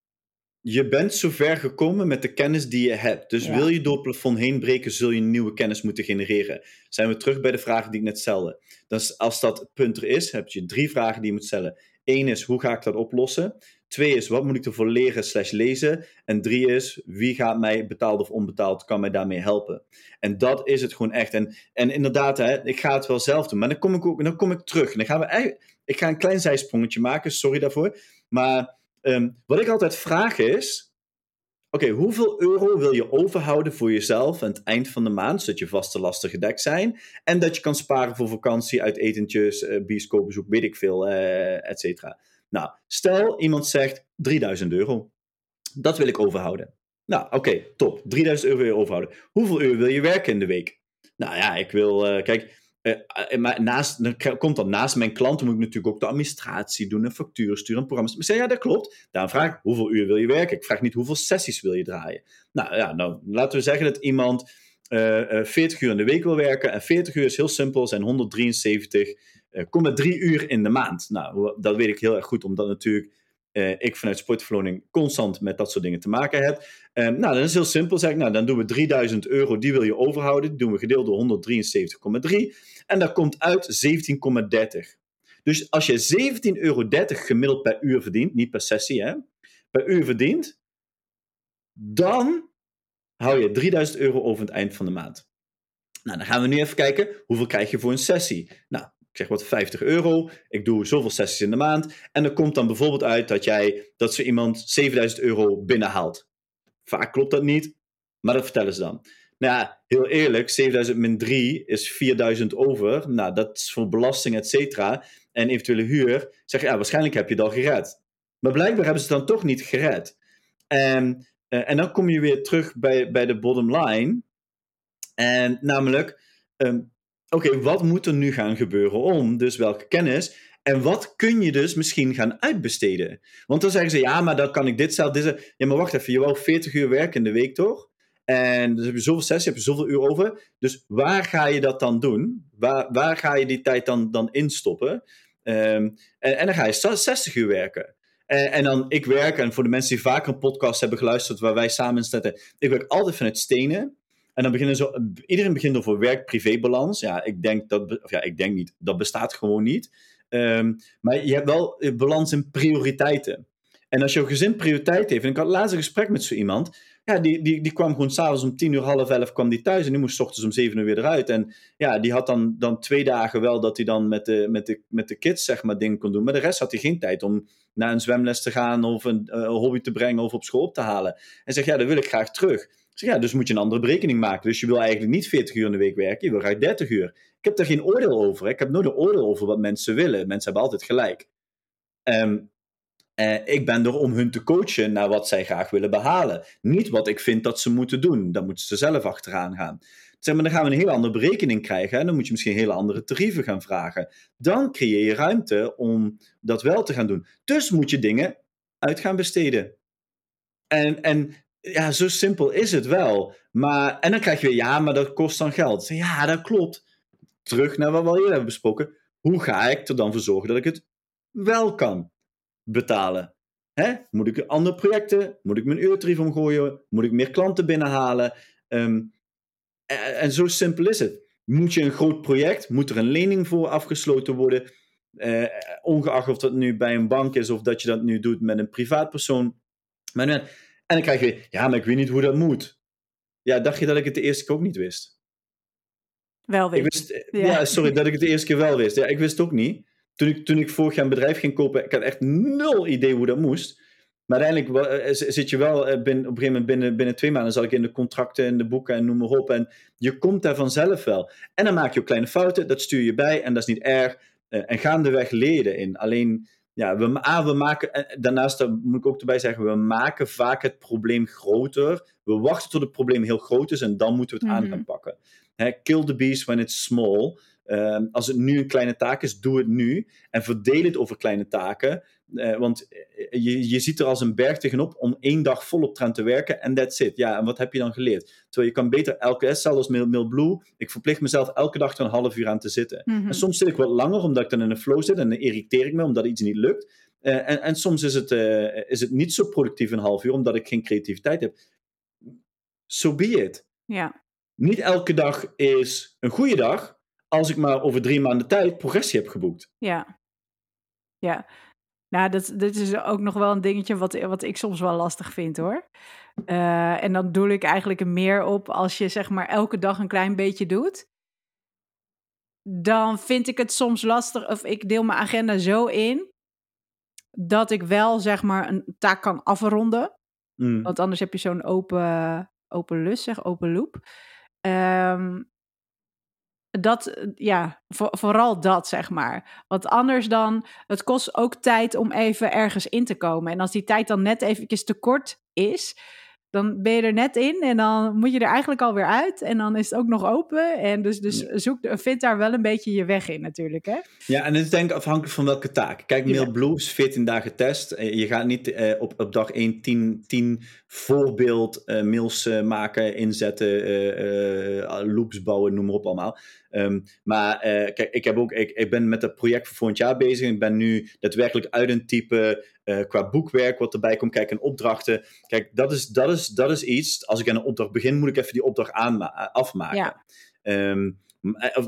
je bent zover gekomen met de kennis die je hebt. Dus ja. wil je door het plafond heen breken, zul je nieuwe kennis moeten genereren. Zijn we terug bij de vragen die ik net stelde. Dus als dat punt er is, heb je drie vragen die je moet stellen. Eén is, hoe ga ik dat oplossen? Twee is, wat moet ik ervoor leren slash lezen? En drie is, wie gaat mij betaald of onbetaald, kan mij daarmee helpen? En dat is het gewoon echt. En, en inderdaad, hè, ik ga het wel zelf doen. Maar dan kom ik, ook, dan kom ik terug. Dan gaan we ik ga een klein zijsprongetje maken, sorry daarvoor. Maar um, wat ik altijd vraag is: oké, hoeveel euro wil je overhouden voor jezelf aan het eind van de maand, zodat je vaste lasten gedekt zijn en dat je kan sparen voor vakantie, uit etentjes, uh, bioscoopbezoek, weet ik veel, uh, et cetera. Nou, stel iemand zegt 3000 euro. Dat wil ik overhouden. Nou, oké, top. 3000 euro wil je overhouden. Hoeveel uur wil je werken in de week? Nou ja, ik wil, uh, kijk, Uh, maar naast, komt dan naast mijn klanten moet ik natuurlijk ook de administratie doen, een factuur sturen, een programma's. Ik zeg, ja, dat klopt. Daarom vraag ik, hoeveel uur wil je werken? Ik vraag niet hoeveel sessies wil je draaien. Nou ja, nou, laten we zeggen dat iemand uh, 40 uur in de week wil werken. En 40 uur is heel simpel, zijn 173 kom met drie uur in de maand. Nou, dat weet ik heel erg goed, omdat natuurlijk uh, ik vanuit sportverloning constant met dat soort dingen te maken heb. Um, nou, dan is heel simpel. Zeg ik, nou, dan doen we 3000 euro, die wil je overhouden. Doen we gedeeld door 173,3. En dat komt uit 17,30. Dus als je 17,30 euro gemiddeld per uur verdient, niet per sessie, hè, per uur verdient, dan hou je 3000 euro over het eind van de maand. Nou, dan gaan we nu even kijken, hoeveel krijg je voor een sessie? Nou, ik zeg wat 50 euro. Ik doe zoveel sessies in de maand. En er komt dan bijvoorbeeld uit dat jij, dat ze iemand 7000 euro binnenhaalt. Vaak klopt dat niet, maar dat vertellen ze dan. Nou ja, heel eerlijk, 7000 min 3 is 4000 over. Nou, dat is voor belasting, et cetera. En eventuele huur. Zeg je, ja, waarschijnlijk heb je het al gered. Maar blijkbaar hebben ze het dan toch niet gered. En, uh, en dan kom je weer terug bij, bij de bottom line. En namelijk, um, oké, wat moet er nu gaan gebeuren om? Dus welke kennis? En wat kun je dus misschien gaan uitbesteden? Want dan zeggen ze, ja, maar dan kan ik dit zelf, dit Ja, maar wacht even, je wou 40 uur werken in de week, toch? En dus heb je zoveel sessies, heb je zoveel uur over. Dus waar ga je dat dan doen? Waar, waar ga je die tijd dan, dan instoppen? Um, en, en dan ga je 60 uur werken. En, en, dan, ik werk, en voor de mensen die vaker een podcast hebben geluisterd waar wij samen zitten, ik werk altijd vanuit stenen. En dan beginnen zo, iedereen begint over werk-privé-balans. Ja, ik denk dat, of ja, ik denk niet, dat bestaat gewoon niet. Um, maar je hebt wel balans in prioriteiten. En als jouw gezin prioriteit heeft, en ik had laatst een gesprek met zo iemand, ja, die, die, die kwam gewoon s'avonds om tien uur, half elf kwam die thuis en die moest ochtends om zeven uur weer eruit. En ja, die had dan, dan twee dagen wel dat hij dan met de, met, de, met de kids zeg maar dingen kon doen, maar de rest had hij geen tijd om naar een zwemles te gaan of een, uh, hobby te brengen of op school op te halen. En zegt, ja, dat wil ik graag terug zeg, ja, dus moet je een andere berekening maken. Dus je wil eigenlijk niet 40 uur in de week werken, je wil graag 30 uur. Ik heb daar geen oordeel over. Ik heb nooit een oordeel over wat mensen willen. Mensen hebben altijd gelijk. Um, uh, ik ben er om hun te coachen naar wat zij graag willen behalen. Niet wat ik vind dat ze moeten doen. Dan moeten ze zelf achteraan gaan. Zeg maar, dan gaan we een hele andere berekening krijgen. En dan moet je misschien hele andere tarieven gaan vragen. Dan creëer je ruimte om dat wel te gaan doen. Dus moet je dingen uit gaan besteden. En, en ja, zo simpel is het wel. Maar, en dan krijg je weer, ja, maar dat kost dan geld. Ja, dat klopt. Terug naar wat we al eerder hebben besproken. Hoe ga ik er dan voor zorgen dat ik het wel kan betalen? Hè? Moet ik andere projecten? Moet ik mijn uurtarief omgooien? Moet ik meer klanten binnenhalen? Um, en, en, zo simpel is het. Moet je een groot project? Moet er een lening voor afgesloten worden? Uh, ongeacht of dat nu bij een bank is of dat je dat nu doet met een privaatpersoon. Maar en dan krijg je, ja, maar ik weet niet hoe dat moet. Ja, dacht je dat ik het de eerste keer ook niet wist? Wel wist. Ik wist ja. sorry, dat ik het de eerste keer wel wist. Ja, ik wist het ook niet. Toen ik, toen ik vorig jaar een bedrijf ging kopen, ik had echt nul idee hoe dat moest. Maar uiteindelijk eh, zit je wel eh, binnen, op een gegeven moment binnen, binnen twee maanden, zal ik in de contracten en de boeken en noem maar op. En je komt daar vanzelf wel. En dan maak je ook kleine fouten, dat stuur je bij en dat is niet erg. Eh, en gaandeweg leren in. Alleen ja, we, ah, we maken, daarnaast moet ik ook erbij zeggen, we maken vaak het probleem groter. We wachten tot het probleem heel groot is en dan moeten we het aan gaan mhm. pakken. kill the beast when it's small. Ehm, als het nu een kleine taak is, doe het nu. En verdeel het over kleine taken. Uh, want eh, je, je ziet er als een berg tegenop om één dag volop aan te werken en that's it. Ja, en wat heb je dan geleerd? Terwijl je kan beter elke, zelfs als Mailblue, ik verplicht mezelf elke dag er een half uur aan te zitten. Mhm. En soms zit ik wat langer omdat ik dan in een flow zit en dan irriteer ik me omdat iets niet lukt. Uh, en, en soms is het, uh, is het niet zo productief een half uur omdat ik geen creativiteit heb. So be it. Ja. Niet elke dag is een goede dag als ik maar over drie maanden tijd progressie heb geboekt. Ja. Ja. Nou, dat, dit is ook nog wel een dingetje wat, wat ik soms wel lastig vind hoor. Uh, en dan doe ik eigenlijk meer op als je zeg maar elke dag een klein beetje doet. Dan vind ik het soms lastig, of ik deel mijn agenda zo in, dat ik wel zeg maar een taak kan afronden. Mm. Want anders heb je zo'n open, open lus, zeg, open loop. Um, dat, eh, ja, vooral dat, zeg maar. Want anders dan, het kost ook tijd om even ergens in te komen. En als die tijd dan net eventjes te kort is, dan ben je er net in en dan moet je er eigenlijk alweer uit. En dan is het ook nog open. En dus, dus zoek, vind daar wel een beetje je weg in natuurlijk. Hè? Ja, en het is denk ik afhankelijk van welke taak. Kijk, MailBlue is 14 dagen test. Eh, je gaat niet uh, op, op dag 1 10, 10 voorbeeld uh, mails uh, maken, inzetten, loops bouwen, noem maar op allemaal. Um, maar kijk, ik, heb ook, ik, ik ben met het project voor volgend jaar bezig. Ik ben nu daadwerkelijk uit een type qua boekwerk wat erbij komt. Kijk, en opdrachten. Kijk, dat is, dat, is, dat is iets. Als ik aan een opdracht begin, moet ik even die opdracht afmaken. Ja. Um,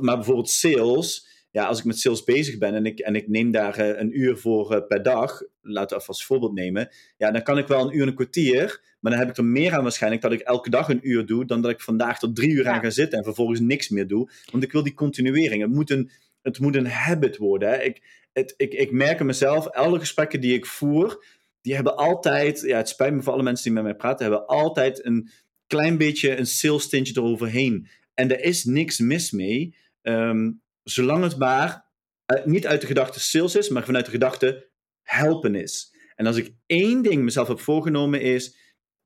maar bijvoorbeeld sales ja, als ik met sales bezig ben en ik, en ik neem daar uh, een uur voor uh, per dag, laten we als voorbeeld nemen, ja, dan kan ik wel een uur en een kwartier, maar dan heb ik er meer aan waarschijnlijk dat ik elke dag een uur doe, dan dat ik vandaag tot drie uur aan ga zitten en vervolgens niks meer doe. Want ik wil die continuering. Het moet een, het moet een habit worden. Hè. Ik, ik, ik merk in mezelf, alle gesprekken die ik voer, die hebben altijd, ja, het spijt me voor alle mensen die met mij praten, hebben altijd een klein beetje een sales tintje eroverheen. En er is niks mis mee. Um, zolang het maar uh, niet uit de gedachte sales is, maar vanuit de gedachte helpen is. En als ik één ding mezelf heb voorgenomen is,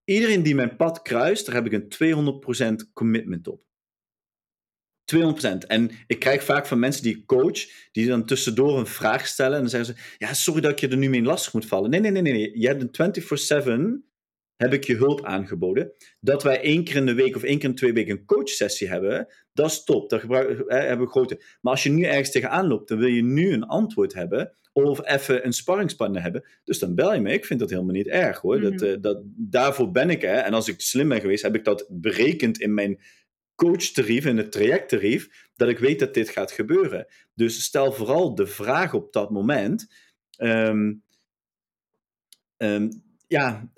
iedereen die mijn pad kruist, daar heb ik een 200% commitment op. 200%. En ik krijg vaak van mensen die ik coach, die dan tussendoor een vraag stellen. En dan zeggen ze: Ja, sorry dat ik je er nu mee lastig moet vallen. Nee, nee, nee, nee. Je hebt een 24-7 heb ik je hulp aangeboden. Dat wij één keer in de week of één keer in twee weken een coachsessie hebben, dat is top. Dat gebruik, hè, hebben we grote. Maar als je nu ergens tegenaan loopt, dan wil je nu een antwoord hebben of even een sparringspartner hebben. Dus dan bel je me. Ik vind dat helemaal niet erg hoor. dat, mhm. eh, dat, daarvoor ben ik. Hè. En als ik slim ben geweest, heb ik dat berekend in mijn coachtarief, in het trajecttarief, dat ik weet dat dit gaat gebeuren. Dus stel vooral de vraag op dat moment. Um, um, ja,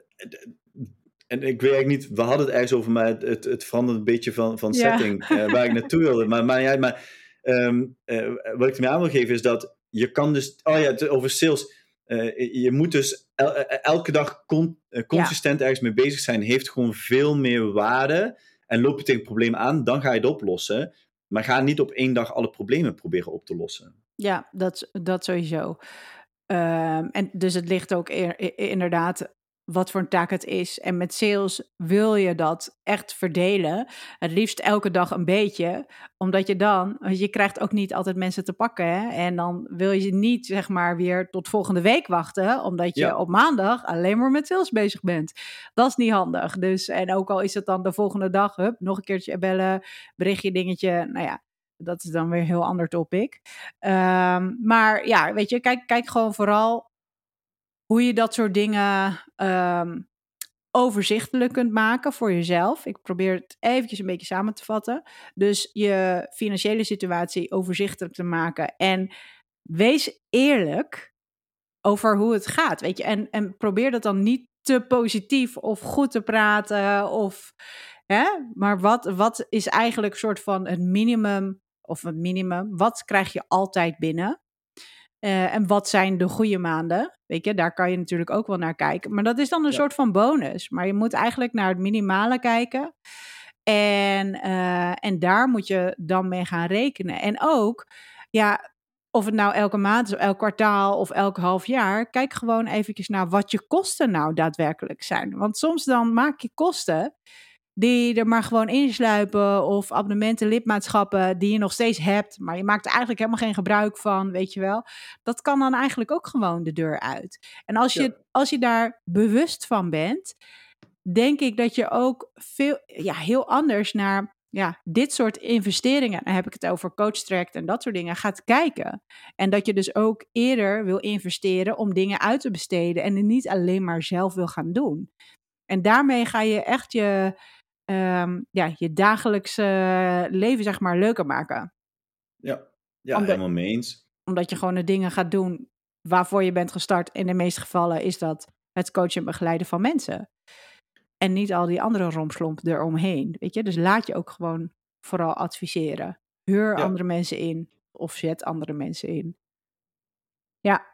en ik weet eigenlijk niet, we hadden het ergens over, maar het, het, het verandert een beetje van, van setting uh, waar ik naartoe wilde. Maar, maar, ja, maar um, uh, wat ik ermee aan wil geven is dat je kan dus, oh ja, over sales. Uh, je moet dus el, elke dag con, consistent ja. ergens mee bezig zijn, heeft gewoon veel meer waarde. En loop je tegen problemen aan, dan ga je het oplossen. Maar ga niet op één dag alle problemen proberen op te lossen. Ja, dat, dat sowieso. Um, en dus het ligt ook er, inderdaad wat voor een taak het is. En met sales wil je dat echt verdelen. Het liefst elke dag een beetje. Omdat je dan, je krijgt ook niet altijd mensen te pakken. Hè? En dan wil je niet zeg maar weer tot volgende week wachten. Omdat je op maandag alleen maar met sales bezig bent. Dat is niet handig. Dus, en ook al is het dan de volgende dag, hup, nog een keertje bellen, berichtje, dingetje. Nou ja, dat is dan weer een heel ander topic. Um, maar ja, weet je, kijk, kijk gewoon vooral hoe je dat soort dingen um, overzichtelijk kunt maken voor jezelf. Ik probeer het eventjes een beetje samen te vatten. Dus je financiële situatie overzichtelijk te maken. En wees eerlijk over hoe het gaat. Weet je? En, en probeer dat dan niet te positief of goed te praten. Of, hè? Maar wat, wat is eigenlijk een soort van het minimum of het minimum? Wat krijg je altijd binnen? Uh, en wat zijn de goede maanden? Weet je, daar kan je natuurlijk ook wel naar kijken. Maar dat is dan een soort van bonus. Maar je moet eigenlijk naar het minimale kijken. En, uh, en daar moet je dan mee gaan rekenen. En ook, ja, of het nou elke maand is, of elk kwartaal of elk half jaar, kijk gewoon eventjes naar wat je kosten nou daadwerkelijk zijn. Want soms dan maak je kosten die er maar gewoon insluipen. Of abonnementen, lidmaatschappen die je nog steeds hebt, maar je maakt er eigenlijk helemaal geen gebruik van, weet je wel. Dat kan dan eigenlijk ook gewoon de deur uit. En als je, als je daar bewust van bent, denk ik dat je ook veel, ja, heel anders naar ja, dit soort investeringen, dan heb ik het over coach en dat soort dingen, gaat kijken. En dat je dus ook eerder wil investeren om dingen uit te besteden en het niet alleen maar zelf wil gaan doen. En daarmee ga je echt je, um, ja, je dagelijkse leven zeg maar leuker maken. Ja, ja omdat, helemaal mee eens. Omdat je gewoon de dingen gaat doen waarvoor je bent gestart. In de meeste gevallen is dat het coachen en begeleiden van mensen. En niet al die andere romslomp eromheen. Weet je? Dus laat je ook gewoon vooral adviseren. Huur andere mensen in of zet andere mensen in. Ja.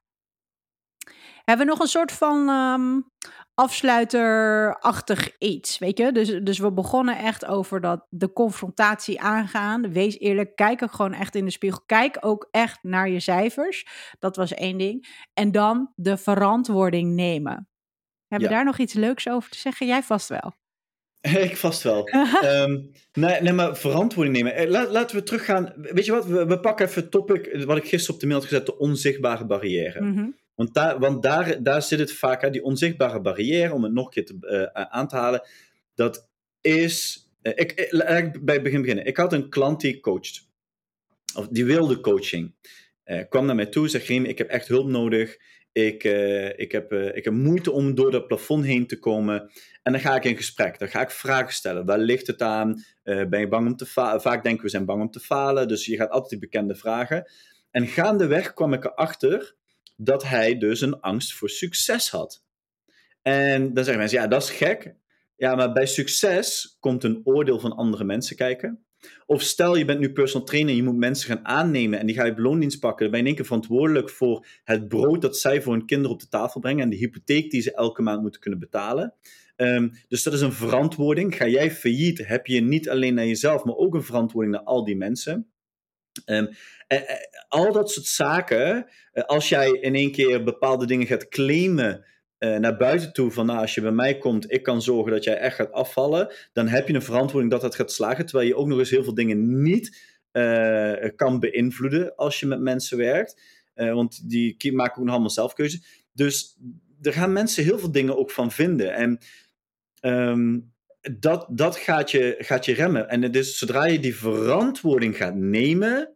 Hebben we nog een soort van um, afsluiterachtig iets, weet je? Dus, dus we begonnen echt over dat de confrontatie aangaan. Wees eerlijk, kijk ook gewoon echt in de spiegel. Kijk ook echt naar je cijfers. Dat was één ding. En dan de verantwoording nemen. Hebben we daar nog iets leuks over te zeggen? Jij vast wel. <laughs> Ik vast wel. <laughs> Ehm, nee, nee, maar verantwoording nemen. Eh, Laat, laten we teruggaan. Weet je wat? We, we pakken even het topic wat ik gisteren op de mail had gezet: de onzichtbare barrière. Mhm. Want, daar, want daar, daar zit het vaak, hè, die onzichtbare barrière, om het nog een keer te, eh, aan te halen. Dat is. eh, ik, ik, bij het begin beginnen. Ik had een klant die coacht. Of die wilde coaching. Eh, kwam naar mij toe, zegt: Remy, ik heb echt hulp nodig. Ik, eh, ik, heb, eh, ik heb moeite om door dat plafond heen te komen. En dan ga ik in gesprek. Dan ga ik vragen stellen. Waar ligt het aan? Eh, ben je bang om te falen? Vaak denken we zijn bang om te falen. Dus je gaat altijd die bekende vragen. En gaandeweg kwam ik erachter dat hij dus een angst voor succes had. En dan zeggen mensen, ja, dat is gek. Ja, maar bij succes komt een oordeel van andere mensen kijken. Of stel, je bent nu personal trainer je moet mensen gaan aannemen en die ga je beloondienst pakken. Dan ben je in één keer verantwoordelijk voor het brood dat zij voor hun kinderen op de tafel brengen en de hypotheek die ze elke maand moeten kunnen betalen. Ehm, dus dat is een verantwoording. Ga jij failliet, heb je niet alleen naar jezelf, maar ook een verantwoording naar al die mensen. En, en al dat soort zaken, eh, als jij in één keer bepaalde dingen gaat claimen eh, naar buiten toe, van nou, als je bij mij komt, ik kan zorgen dat jij echt gaat afvallen, dan heb je een verantwoording dat dat gaat slagen, terwijl je ook nog eens heel veel dingen niet eh, kan beïnvloeden als je met mensen werkt. Eh, want die maken ook nog allemaal zelfkeuze. Dus er gaan mensen heel veel dingen ook van vinden. En ehm, dat, dat gaat, je, gaat je remmen. En is, zodra je die verantwoording gaat nemen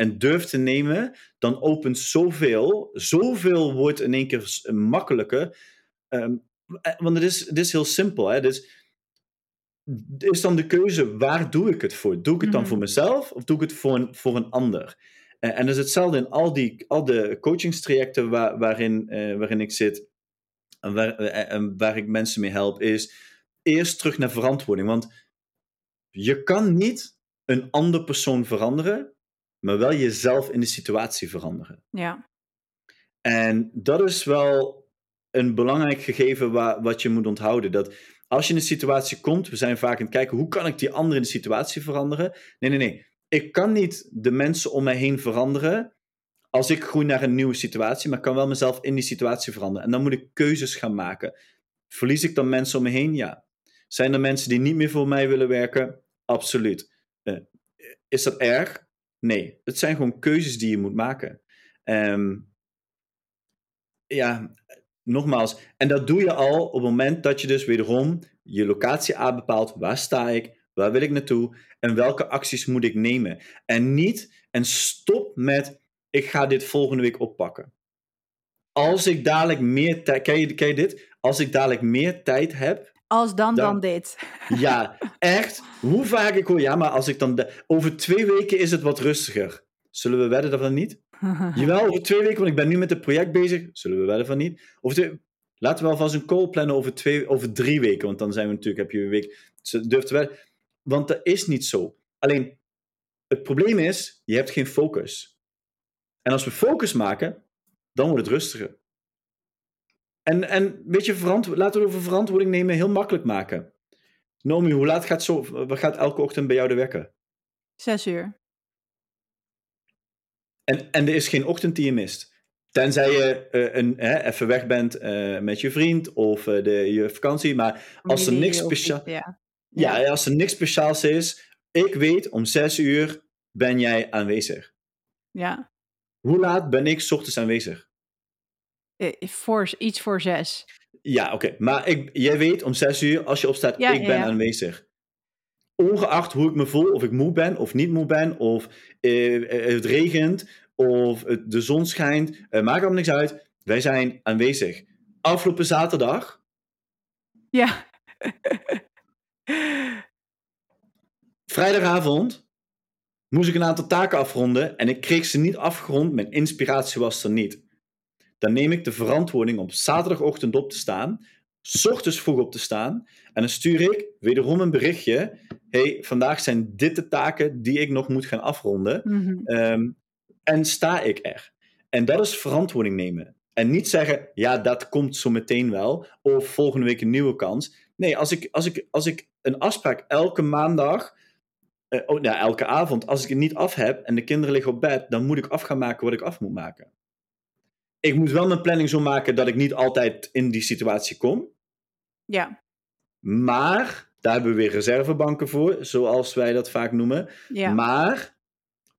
en durft te nemen, dan opent zoveel. Zoveel wordt in één keer makkelijker. Eh, want het is, het is heel simpel. Hè? Dus, is dan de keuze, waar doe ik het voor? Doe ik het dan Mhm. voor mezelf of doe ik het voor een, voor een ander? En dat is hetzelfde in al, die, al de coachingstrajecten waar, waarin, eh, waarin ik zit en waar, eh, en waar ik mensen mee help, is eerst terug naar verantwoording. Want je kan niet een ander persoon veranderen, maar wel jezelf in de situatie veranderen. Ja. En dat is wel een belangrijk gegeven waar, wat je moet onthouden. Dat als je in een situatie komt, we zijn vaak aan het kijken, hoe kan ik die ander in de situatie veranderen? Nee, nee, nee. Ik kan niet de mensen om mij heen veranderen als ik groei naar een nieuwe situatie, maar ik kan wel mezelf in die situatie veranderen. En dan moet ik keuzes gaan maken. Verlies ik dan mensen om me heen? Ja. Zijn er mensen die niet meer voor mij willen werken? Absoluut. Eh, is dat erg? Nee. Het zijn gewoon keuzes die je moet maken. Ehm, ja, nogmaals. En dat doe je al op het moment dat je dus wederom je locatie A bepaalt. Waar sta ik? Waar wil ik naartoe? En welke acties moet ik nemen? En niet, en stop met, ik ga dit volgende week oppakken. Als ik dadelijk meer tijd, ken je, ken je dit? Als ik dadelijk meer tijd heb, Als dan, Dan- dan dit. ja, <laughs> echt. Hoe vaak ik hoor, ja, maar als ik dan, de- over twee weken is het wat rustiger. Zullen we wedden dat van niet? Jawel, over twee weken, want ik ben nu met het project bezig. Zullen we wedden van niet? Over twee, laten we alvast een call plannen over, twee, over drie weken, want dan zijn we natuurlijk, heb je een week, ze durft te wedden. Want dat is niet zo. Alleen, het probleem is, je hebt geen focus. En als we focus maken, dan wordt het rustiger. En, en weet je, verantwo- laten we over verantwoording nemen heel makkelijk maken. Nomi, hoe laat gaat, zo, gaat elke ochtend bij jou de wekker? Zes uur. En, en er is geen ochtend die je mist. Tenzij je eh, een, hè, even weg bent eh, met je vriend of eh, de, je vakantie. Maar als er niks speciaal... Ja. Ja, als er niks speciaals is, ik weet om zes uur ben jij aanwezig. ja. Hoe laat ben ik 's ochtends aanwezig? Eh, Voor, iets voor zes. Ja, oké. Maar ik, jij weet om zes uur, als je opstaat, Ja, ik ja, ben ja. aanwezig. Ongeacht hoe ik me voel, of ik moe ben of niet moe ben, of eh, eh, het regent, of het, de zon schijnt, eh, maakt allemaal niks uit. Wij zijn aanwezig. Afgelopen zaterdag, Ja. <laughs> vrijdagavond, moest ik een aantal taken afronden en ik kreeg ze niet afgerond. Mijn inspiratie was er niet. Dan neem ik de verantwoording om zaterdagochtend op te staan, 's ochtends vroeg op te staan, en dan stuur ik wederom een berichtje. hey, vandaag zijn dit de taken die ik nog moet gaan afronden. Mhm. Ehm, en sta ik er? En dat is verantwoording nemen. En niet zeggen, ja, dat komt zo meteen wel. Of volgende week een nieuwe kans. Nee, als ik, als ik, als ik een afspraak elke maandag, eh, oh, nou, elke avond, als ik het niet af heb en de kinderen liggen op bed, dan moet ik af gaan maken wat ik af moet maken. Ik moet wel mijn planning zo maken dat ik niet altijd in die situatie kom. Ja. Maar Daar hebben we weer reservebanken voor, zoals wij dat vaak noemen. Ja. Maar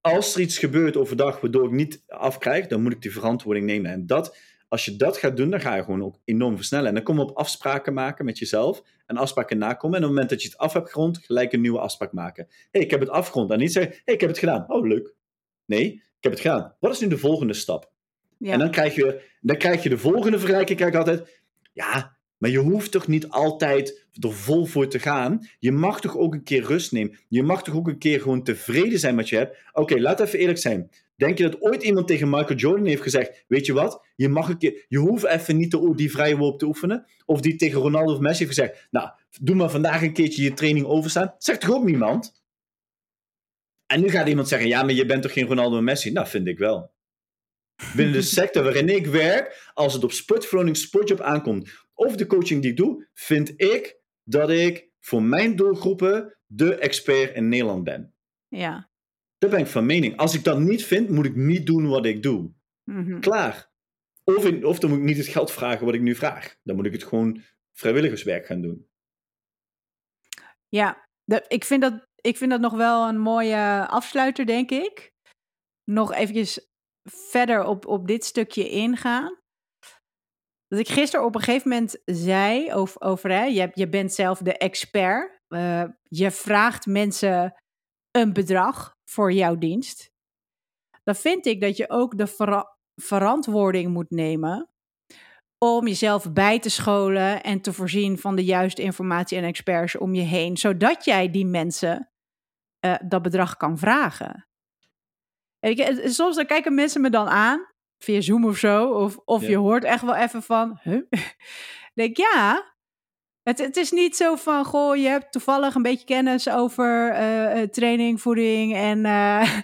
als er iets gebeurt overdag waardoor ik niet afkrijg, dan moet ik die verantwoording nemen. En dat, als je dat gaat doen, dan ga je gewoon ook enorm versnellen. En dan kom je op afspraken maken met jezelf en afspraken nakomen. En op het moment dat je het af hebt gerond, gelijk een nieuwe afspraak maken. Hé, hey, ik heb het afgerond. En niet zeggen, hé, hey, ik heb het gedaan. Oh, leuk. Nee, ik heb het gedaan. Wat is nu de volgende stap? En dan krijg, je, dan krijg je de volgende vergelijking, ik altijd. Ja, maar je hoeft toch niet altijd er vol voor te gaan. Je mag toch ook een keer rust nemen. Je mag toch ook een keer gewoon tevreden zijn met je hebt. Oké, laat even eerlijk zijn. Denk je dat ooit iemand tegen Michael Jordan heeft gezegd: Weet je wat? Je, mag een keer, je hoeft even niet te, die vrije worp te oefenen. Of die tegen Ronaldo of Messi heeft gezegd: Nou, doe maar vandaag een keertje je training overstaan. Zegt toch ook niemand? En nu gaat iemand zeggen: Ja, maar je bent toch geen Ronaldo en Messi? Nou, vind ik wel. Binnen de sector waarin ik werk, als het op sportverloning sportjob aankomt, of de coaching die ik doe, vind ik dat ik voor mijn doelgroepen de expert in Nederland ben. Ja. Daar ben ik van mening. Als ik dat niet vind, moet ik niet doen wat ik doe. Mhm. Klaar. Of, in- of dan moet ik niet het geld vragen wat ik nu vraag. Dan moet ik het gewoon vrijwilligerswerk gaan doen. Ja, de- ik, vind dat, ik vind dat nog wel een mooie afsluiter, denk ik. Nog eventjes verder op, op dit stukje ingaan. Dat ik gisteren op een gegeven moment zei over, over hè, je, bent zelf de expert. Eh, je vraagt mensen een bedrag voor jouw dienst. Dan vind ik dat je ook de vera- verantwoording moet nemen om jezelf bij te scholen en te voorzien van de juiste informatie en experts om je heen, zodat jij die mensen eh, dat bedrag kan vragen. Soms dan kijken mensen me dan aan, via Zoom of zo, of, of Ja. je hoort echt wel even van, huh? <laughs> denk ja, het, het is niet zo van, goh, je hebt toevallig een beetje kennis over eh, eh, training, voeding en, eh, <laughs>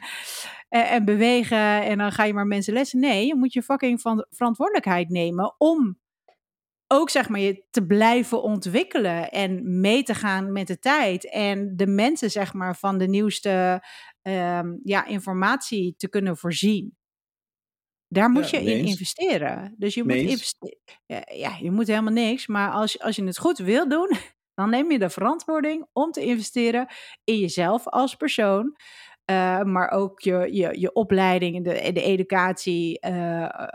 en, en bewegen en dan ga je maar mensen lessen. Nee, je moet je fucking van verantwoordelijkheid nemen om ook zeg maar je te blijven ontwikkelen en mee te gaan met de tijd en de mensen zeg maar van de nieuwste ehm, ja, informatie te kunnen voorzien. Daar moet Ja, je in investeren. Dus je moet investeren. Ja, ja, je moet helemaal niks. Maar als, als je het goed wil doen, <laughs> dan neem je de verantwoording om te investeren in jezelf als persoon. eh, maar ook je, je, je opleiding, de, de educatie eh,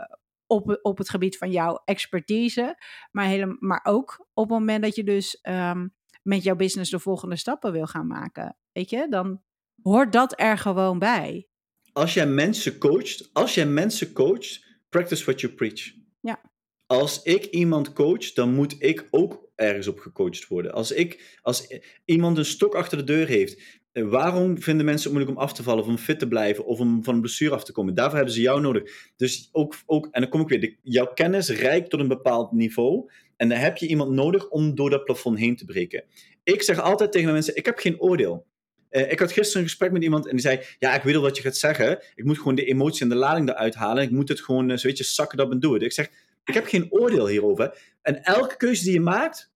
op, op het gebied van jouw expertise. Maar, hele, maar ook op het moment dat je dus ehm, met jouw business de volgende stappen wil gaan maken. Weet je, dan hoort dat er gewoon bij. Als jij mensen coacht, als jij mensen coacht, practice what you preach. Ja. Als ik iemand coach, dan moet ik ook ergens op gecoacht worden. Als, ik, als iemand een stok achter de deur heeft, eh, waarom vinden mensen het moeilijk om af te vallen, of om fit te blijven, of om van een blessure af te komen? Daarvoor hebben ze jou nodig. Dus ook, ook en dan kom ik weer, de- jouw kennis reikt tot een bepaald niveau. En dan heb je iemand nodig om door dat plafond heen te breken. Ik zeg altijd tegen mijn mensen, ik heb geen oordeel. Eh, ik had gisteren een gesprek met iemand en die zei: Ja, ik weet al wat je gaat zeggen. Ik moet gewoon de emotie en de lading eruit halen. Ik moet het gewoon, eh, zo zakken dat en doen. Ik zeg: Ik heb geen oordeel hierover. En elke keuze die je maakt,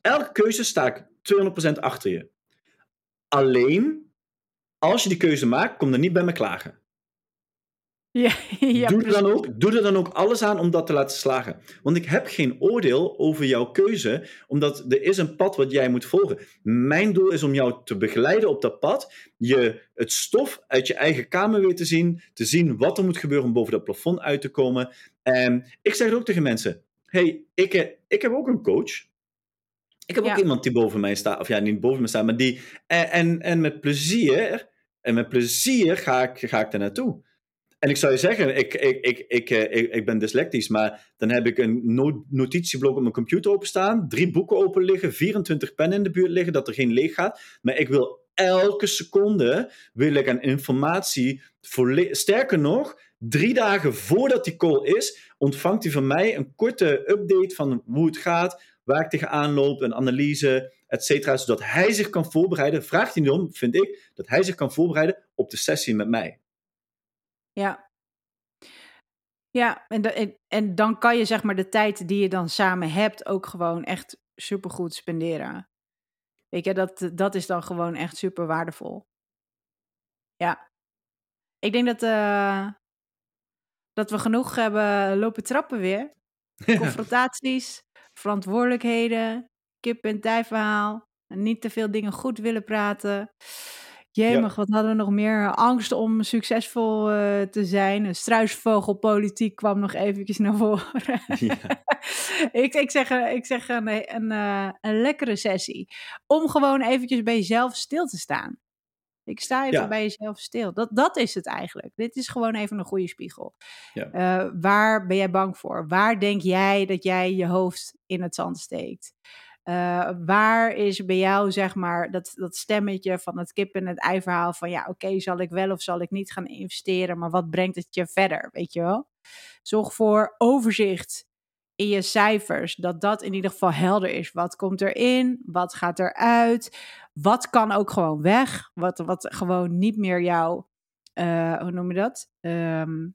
elke keuze sta ik 200% achter je. Alleen, als je die keuze maakt, kom dan niet bij me klagen. <laughs> Ja, ja doe, er dan ook, doe er dan ook alles aan om dat te laten slagen. Want ik heb geen oordeel over jouw keuze, omdat er is een pad wat jij moet volgen. Mijn doel is om jou te begeleiden op dat pad, je het stof uit je eigen kamer weer te zien, te zien wat er moet gebeuren om boven dat plafond uit te komen. En ik zeg het ook tegen mensen, hey, ik, eh, ik heb ook een coach. Ik heb Ja. ook iemand die boven mij staat, of ja, niet boven me staat, maar die... En, en, en met plezier, en met plezier ga ik, ga ik daar naartoe. En ik zou je zeggen, ik, ik, ik, ik, eh, ik, ik ben dyslectisch, maar dan heb ik een no- notitieblok op mijn computer openstaan, drie boeken open liggen, 24 pennen in de buurt liggen, dat er geen leeg gaat. Maar ik wil elke seconde, wil ik aan informatie, sterker nog, drie dagen voordat die call is, ontvangt hij van mij een korte update van hoe het gaat, waar ik tegenaan loop, een analyse, et cetera, zodat hij zich kan voorbereiden. Vraagt hij om, vind ik, dat hij zich kan voorbereiden op de sessie met mij. Ja. Ja, en, da- en, en dan kan je zeg maar de tijd die je dan samen hebt ook gewoon echt supergoed spenderen. Weet je, dat, dat is dan gewoon echt super waardevol. Ja. Ik denk dat, eh, dat we genoeg hebben lopen trappen weer. <laughs> Confrontaties, verantwoordelijkheden, kip en tij verhaal. Niet te veel dingen goed willen praten. Jemig, wat hadden we nog meer? Angst om succesvol uh, te zijn. Struisvogelpolitiek kwam nog eventjes naar voren. <laughs> Ja. <laughs> ik, ik zeg, ik zeg een, een, een, een lekkere sessie. Om gewoon eventjes bij jezelf stil te staan. Ik sta even bij jezelf stil. Dat, dat is het eigenlijk. Dit is gewoon even een goede spiegel. Ja. Uh, waar ben jij bang voor? Waar denk jij dat jij je hoofd in het zand steekt? Uh, waar is bij jou, zeg maar, dat, dat stemmetje van het kip en het ei verhaal van ja, oké, zal ik wel of zal ik niet gaan investeren, maar wat brengt het je verder, weet je wel? Zorg voor overzicht in je cijfers, dat dat in ieder geval helder is. Wat komt erin? Wat gaat eruit? Wat kan ook gewoon weg? Wat, wat gewoon niet meer jou, uh, hoe noem je dat? Um,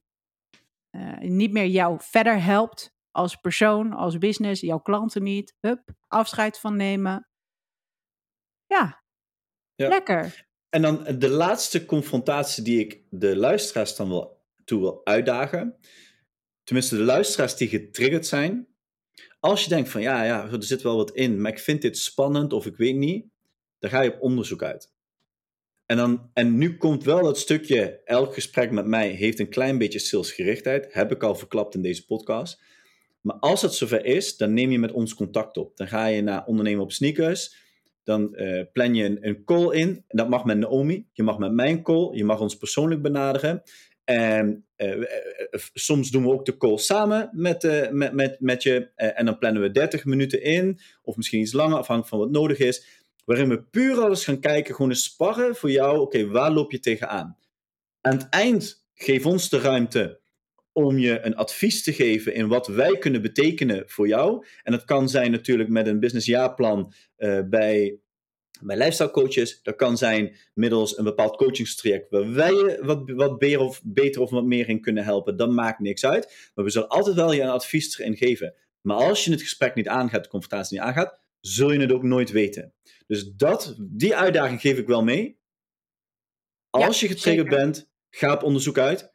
uh, niet meer jou verder helpt als persoon, als business, jouw klanten niet. Hup, afscheid van nemen. Ja, ja. lekker. En dan de laatste confrontatie die ik de luisteraars dan wel toe wil uitdagen. Tenminste, de luisteraars die getriggerd zijn. Als je denkt van ja, ja, er zit wel wat in, maar ik vind dit spannend of ik weet niet, dan ga je op onderzoek uit. En, dan, en nu komt wel dat stukje, elk gesprek met mij heeft een klein beetje salesgerichtheid, heb ik al verklapt in deze podcast. Maar als het zover is, dan neem je met ons contact op. Dan ga je naar ondernemen op sneakers. Dan uh, plan je een, een, call in. Dat mag met Naomi. Je mag met mijn call. Je mag ons persoonlijk benaderen. En uh, uh, soms doen we ook de call samen met, met, met, met je. en dan plannen we 30 minuten in. Of misschien iets langer, afhankelijk van wat nodig is. Waarin we puur alles gaan kijken. Gewoon een sparren voor jou. Oké, waar loop je tegenaan? Aan het eind geef ons de ruimte om je een advies te geven in wat wij kunnen betekenen voor jou. En dat kan zijn natuurlijk met een businessjaarplan uh, bij, bij lifestyle coaches. Dat kan zijn middels een bepaald coachingstraject waar wij je wat, wat beter, of, beter of wat meer in kunnen helpen. Dat maakt niks uit. Maar we zullen altijd wel je een advies erin geven. Maar als je het gesprek niet aangaat, de confrontatie niet aangaat, zul je het ook nooit weten. Dus dat, die uitdaging geef ik wel mee. Als je getriggerd bent, ga op onderzoek uit.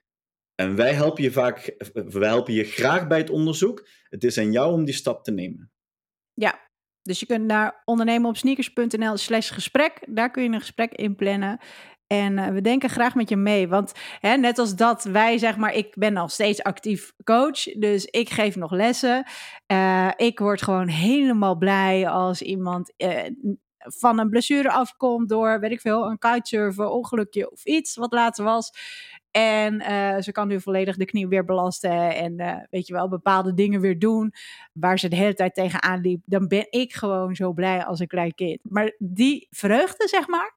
En wij helpen je vaak, wij helpen je graag bij het onderzoek. Het is aan jou om die stap te nemen. Ja, dus je kunt naar ondernemenopsneakers.nl slash gesprek. Daar kun je een gesprek inplannen. En uh, we denken graag met je mee. Want hè, net als dat wij, zeg maar, ik ben nog steeds actief coach. Dus ik geef nog lessen. Uh, ik word gewoon helemaal blij als iemand uh, van een blessure afkomt door, weet ik veel, een kitesurfen, ongelukje of iets wat later was. En uh, ze kan nu volledig de knie weer belasten en uh, weet je wel, bepaalde dingen weer doen waar ze de hele tijd tegenaan liep. Dan ben ik gewoon zo blij als een klein kind. Maar die vreugde, zeg maar,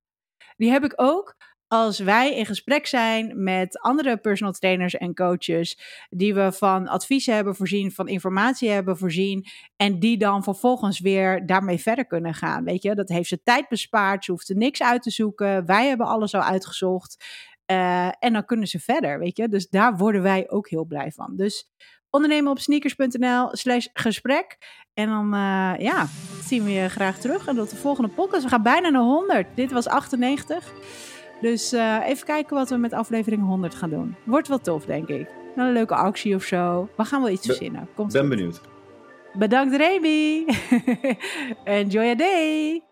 die heb ik ook als wij in gesprek zijn met andere personal trainers en coaches, die we van adviezen hebben voorzien, van informatie hebben voorzien, en die dan vervolgens weer daarmee verder kunnen gaan. Weet je, dat heeft ze tijd bespaard, ze hoeft er niks uit te zoeken. Wij hebben alles al uitgezocht. Uh, en dan kunnen ze verder, weet je. Dus daar worden wij ook heel blij van. Dus ondernemen op sneakers.nl slash gesprek. En dan uh, ja, zien we je graag terug. En tot de volgende podcast. We gaan bijna naar 100. Dit was 98. Dus uh, even kijken wat we met aflevering 100 gaan doen. Wordt wel tof, denk ik. Een leuke actie of zo. We gaan wel iets verzinnen. Komt ben benieuwd. Bedankt Remy. <laughs> Enjoy your day.